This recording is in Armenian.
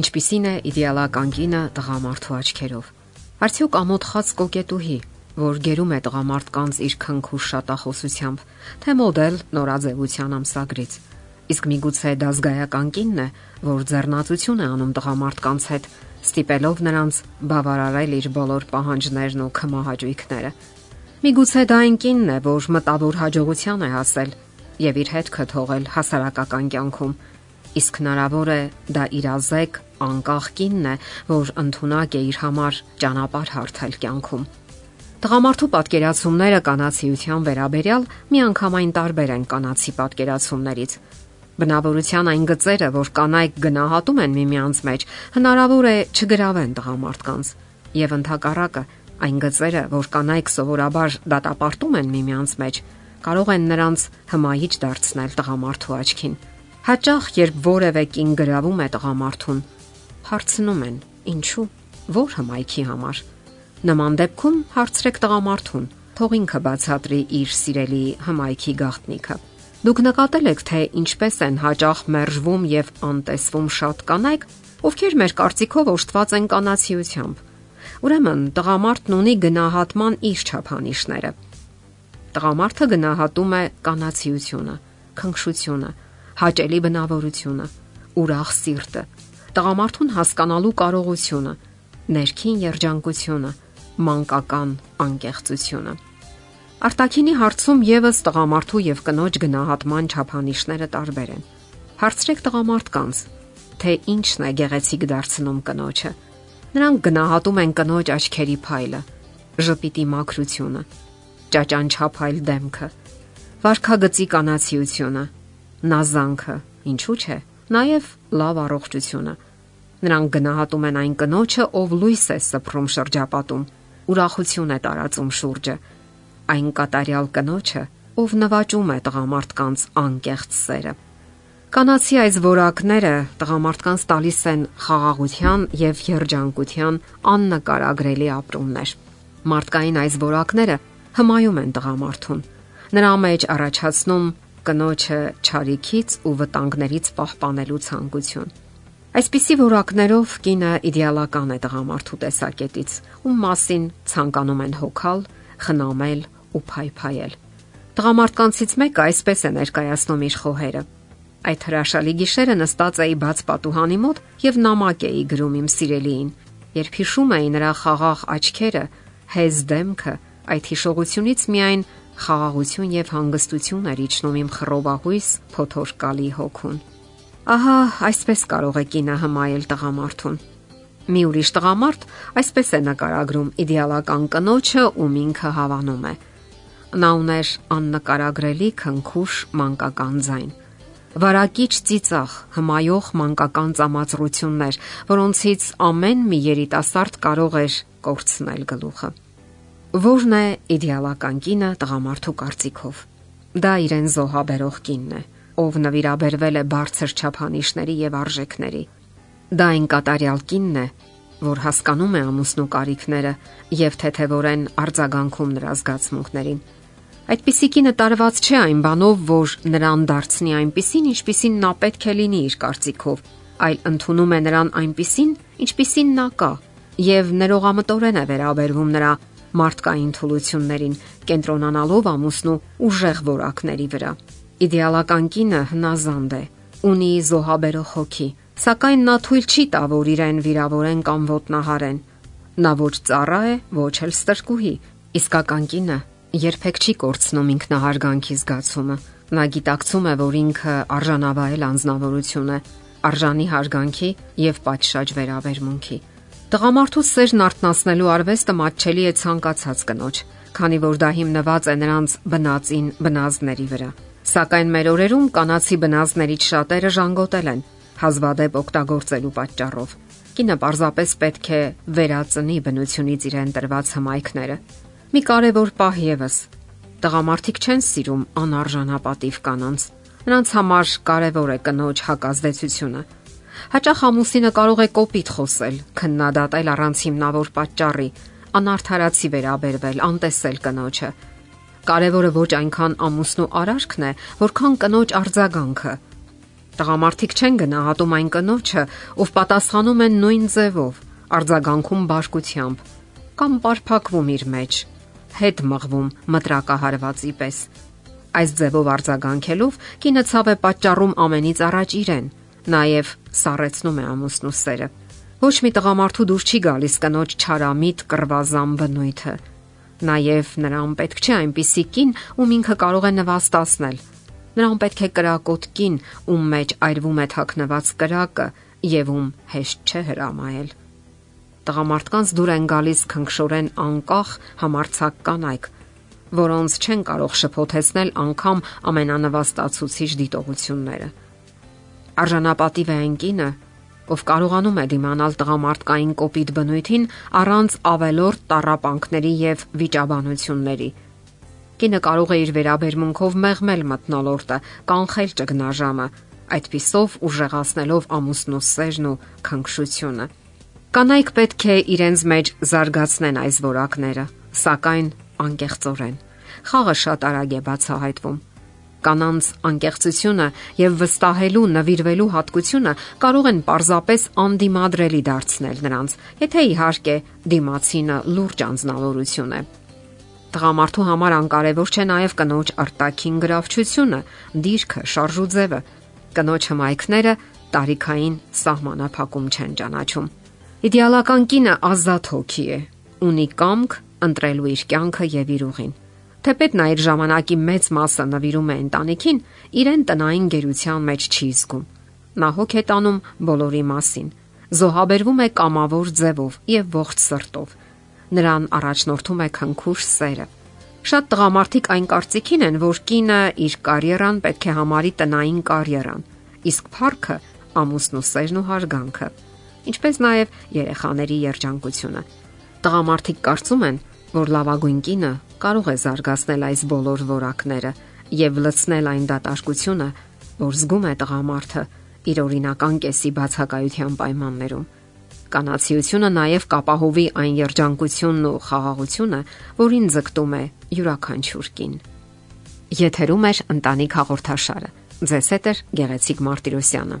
Ինչպիսին է իդեալական կինը տղամարդու աչքերով։ Արդյոք ամոթ խած կոկետուհի, որ գերում է տղամարդկանց իր քնքուշ շատախոսությամբ, թե մոդել նորաձևության ամսագրից։ Իսկ միգուցե դա զգայական կինն է, որ ձեռնացություն է անում տղամարդկանց հետ, ստիպելով նրանց բավարարել իր բոլոր պահանջներն ու քմահաճույքները։ Միգուցե դա այն կինն է, որ մտավոր հաջողության է հասել եւ իր հետքը թողել հասարակական կյանքում։ Իսկ հնարավոր է դա իրազեկ, անկախ կինն է, որ ընդունակ է իր համար ճանապարհ հարթել կյանքում։ Տղամարդու պատկերացումները կանացիության վերաբերյալ միանգամայն տարբեր են կանացի պատկերացումներից։ Բնավորության այն գծերը, որ կանայք գնահատում են միմյանց մեջ, հնարավոր է չգրավեն տղամարդկանց, եւ ընդհակառակը այն գծերը, որ կանայք սովորաբար դատապարտում են միմյանց մեջ, կարող են նրանց հմայիչ դարձնել տղամարդու աչքին։ Հաճախ, երբ որևէ կին գրավում է տղամարդուն, հարցնում են. ինչու, որ հմայքի համար։ Նման դեպքում հարցրեք տղամարդուն, թող ինքը բացատրի իր սիրելի հմայքի գաղտնիքը։ Դուք նկատել եք, թե ինչպես են հաճախ մերժվում եւ անտեսվում շատ կանայք, ովքեր մեր կարծիքով օժտված են կանացիությամբ։ Ուրեմն տղամարդն ունի գնահատման իր չափանիշները։ Տղամարդը գնահատում է կանացիությունը, քնքշությունը, հաճելի բնավորությունը, ուրախ սիրտը, տղամարդուն հասկանալու կարողությունը, ներքին երջանկությունը, մանկական անկեղծությունը։ Արտակինի հարցում եւս տղամարդու եւ կնոջ գնահատման չափանիշները տարբեր են։ Հարցրեք տղամարդկանց, թե ինչն է գեղեցիկ դարձնում կնոջը։ Նրանք գնահատում են կնոջ աչքերի փայլը, ժպիտի մաքրությունը, ճաճանչափայլ դեմքը, վարքագծի կանացիությունը, նազանքը, ինչու՞ չէ, նաև լավ առողջությունը։ Նրանք գնահատում են այն կնոջը, ով լույս է սփռում շրջապատում, ուրախություն է տարածում շուրջը, այն կատարյալ կնոջը, ով նվաճում է տղամարդկանց անկեղծ սերը։ Կանացի այս որակները տղամարդկանց տալիս են խաղաղության եւ երջանկության աննկարագրելի ապրումներ։ Մարդկային այս որակները հմայում են տղամարդուն։ Նրա մեջ առաջացնում կնոջը ճարիքից ու վտանգներից պահպանելու ցանկություն։ Այսպիսի որակներով կինը իդեալական է տղամարդու տեսակետից, ում մասին ցանկանում են հոգալ, խնամել ու փայփայել։ Տղամարդկանցից մեկը այսպես է ներկայացնում իր խոհերը. Այդ հրաշալի գիշերը նստած էի բաց պատուհանի մոտ եւ նամակ էի գրում իմ սիրելիին։ Երբ հիշում էի նրա խաղաղ աչքերը, հեզ դեմքը, այդ հիշողությունից միայն խաղաղություն եւ հանգստություն էր իջնում իմ խռովահույս փոթորկալի հոգուն։ Ահա այսպես կարող է կինը հմայել տղամարդուն։ Մի ուրիշ տղամարդ այսպես է նկարագրում. Իդեալական կնոջը, ում ինքը հավանում է։ Նա ուներ աննկարագրելի քնքուշ մանկական ձայն վարակիչ ծիծաղ, հմայող մանկական ծամածրություններ, որոնցից ամեն մի երիտասարդ կարող էր կորցնել գլուխը։ Որն է իդեալական կինը տղամարդու կարծիքով։ Դա իրեն զոհաբերող կինն է, ով նվիրաբերվել է բարձր չափանիշների եւ արժեքների։ Դա այն կատարյալ կինն է, որ հասկանում է ամուսնու կարիքները եւ թեթեվորեն արձագանքում նրա զգացմունքներին Այդպիսի կինը տարված չէ այն բանով, որ նրան դարձնի այնպիսին, ինչպիսին նա պետք է լինի իր կարծիքով, այլ ընդունում է նրան այնպիսին, ինչպիսին նա կա, եւ ներողամտորեն է վերաբերվում նրա մարդկային թուլություններին, կենտրոնանալով ամուսնու ուժեղ որակների վրա։ Իդեալական կինը հնազանդ է, ունի զոհաբերող հոգի, սակայն նա թույլ չի տա, որ իրեն վիրավորեն կամ ոտնահարեն։ Նա ոչ ծառա է, ոչ էլ ստրկուհի։ Իսկական կինը երբեք չի կորցնում ինքնահարգանքի զգացումը։ Նա գիտակցում է, որ ինքը արժանավայել անznավորություն է, արժանի հարգանքի եւ պատշաճ վերաբերմունքի։ Տղամարդու սերն արտնասնելու արվեստը մատչելի է ցանկացած կնոջ, քանի որ դա հիմնված է նրանց բնածին բնազդների վրա։ Սակայն մեր օրերում կանացի բնազդներից շատերը ժանգոտել են հազվադեպ օգտագործելու պատճառով։ Կինը պարզապես պետք է վերածնի բնությունից իրեն տրված հմայքները Մի կարևոր պահ եւս. տղամարդիկ չեն սիրում անարժանապատիվ կանանց։ Նրանց համար կարևոր է կնոջ հակազդեցությունը։ Հաճախ ամուսինը կարող է կոպիտ խոսել, քննադատել առանց հիմնավոր պատճառի, անարթարացի վերաբերվել, անտեսել կնոջը։ Կարևորը ոչ այնքան ամուսնու արարքն է, որքան կնոջ արձագանքը։ Տղամարդիկ չեն գնահատում այն կնոջը, ով պատասխանում են նույն ձևով, արձագանքում բաշկությամբ կամ պարփակվում իր մեջ, հետ մղվում մտրակահարվածի պես։ Այս ձևով արձագանքելով կինը ցավ է պատճառում ամենից առաջ իրեն, նաև սառեցնում է ամուսնու սերը։ Ոչ մի տղամարդու դուր չի գալիս կնոջ չարամիտ կռվազան բնույթը։ Նաև նրան պետք չէ այնպիսի կին, ում ինքը կարող է նվաստացնել Նրան պետք է կրակոտ կին, ում մեջ այրվում է թաքնված կրակը եւ ում հեշտ չէ հրամայել։ Տղամարդկանց դուր են գալիս քնքշորեն անկախ համարցակ կանայք, որոնց չեն կարող շփոթեցնել անգամ ամենանվաստացուցիչ դիտողությունները։ Արժանապատիվ է այն կինը, ով կարողանում է դիմանալ տղամարդկային կոպիտ բնույթին առանց ավելորտ տարապանքների եւ վիճաբանությունների Կինը կարող է իր վերաբերմունքով մեղմել մտնոլորտը, կանխել ճգնաժամը, այդпիսով ուժեղացնելով ամուսնու սերն ու քնքշությունը։ Կանայք պետք է իրենց մեջ զարգացնեն այս որակները, սակայն անկեղծորեն։ Խաղը շատ արագ է բացահայտվում կանանց անկեղծությունը եւ վստահելու նվիրվելու հատկությունը կարող են պարզապես անդիմադրելի դարձնել նրանց, եթե իհարկե դիմացինը լուրջ անznավորություն է։ Տղամարդու համար անկարևոր չէ նաև կնոջ արտաքին գրավչությունը, դիրքը, շարժուձևը։ Կնոջ հմայքները տարիքային սահմանափակում չեն ճանաչում։ Իդեալական կինը ազատ հոգի է, ունի կամք ընտրելու իր կյանքը եւ իր ուղին։ Թեպետ նա իր ժամանակի մեծ մասը նվիրում է ընտանիքին, իրեն տնային գերության մեջ չի զգում։ Նա հոգ է տանում բոլորի մասին, զոհաբերվում է կամավոր ձևով եւ ողջ սրտով նրան առաջնորդում է քնքուշ սերը։ Շատ տղամարդիկ այն կարծիքին են, որ կինը իր կարիերան պետք է համարի տնային կարիերան, իսկ փառքը ամուսնու սերն ու հարգանքը, ինչպես նաև երեխաների երջանկությունը։ Տղամարդիկ կարծում են, որ լավագույն կինը կարող է զարգացնել այս բոլոր որակները եւ լցնել այն դատարկությունը, որ զգում է տղամարդը իր օրինական կեսի բացակայության պայմաններում Կանացիությունը նաև կապահովի այն երջանկությունն ու խաղաղությունը, որին ձգտում է յուրաքանչյուր կին։ Եթերում է ընտանիք հաղորդաշարը։ Ձեզ հետ է Գեղեցիկ Մարտիրոսյանը։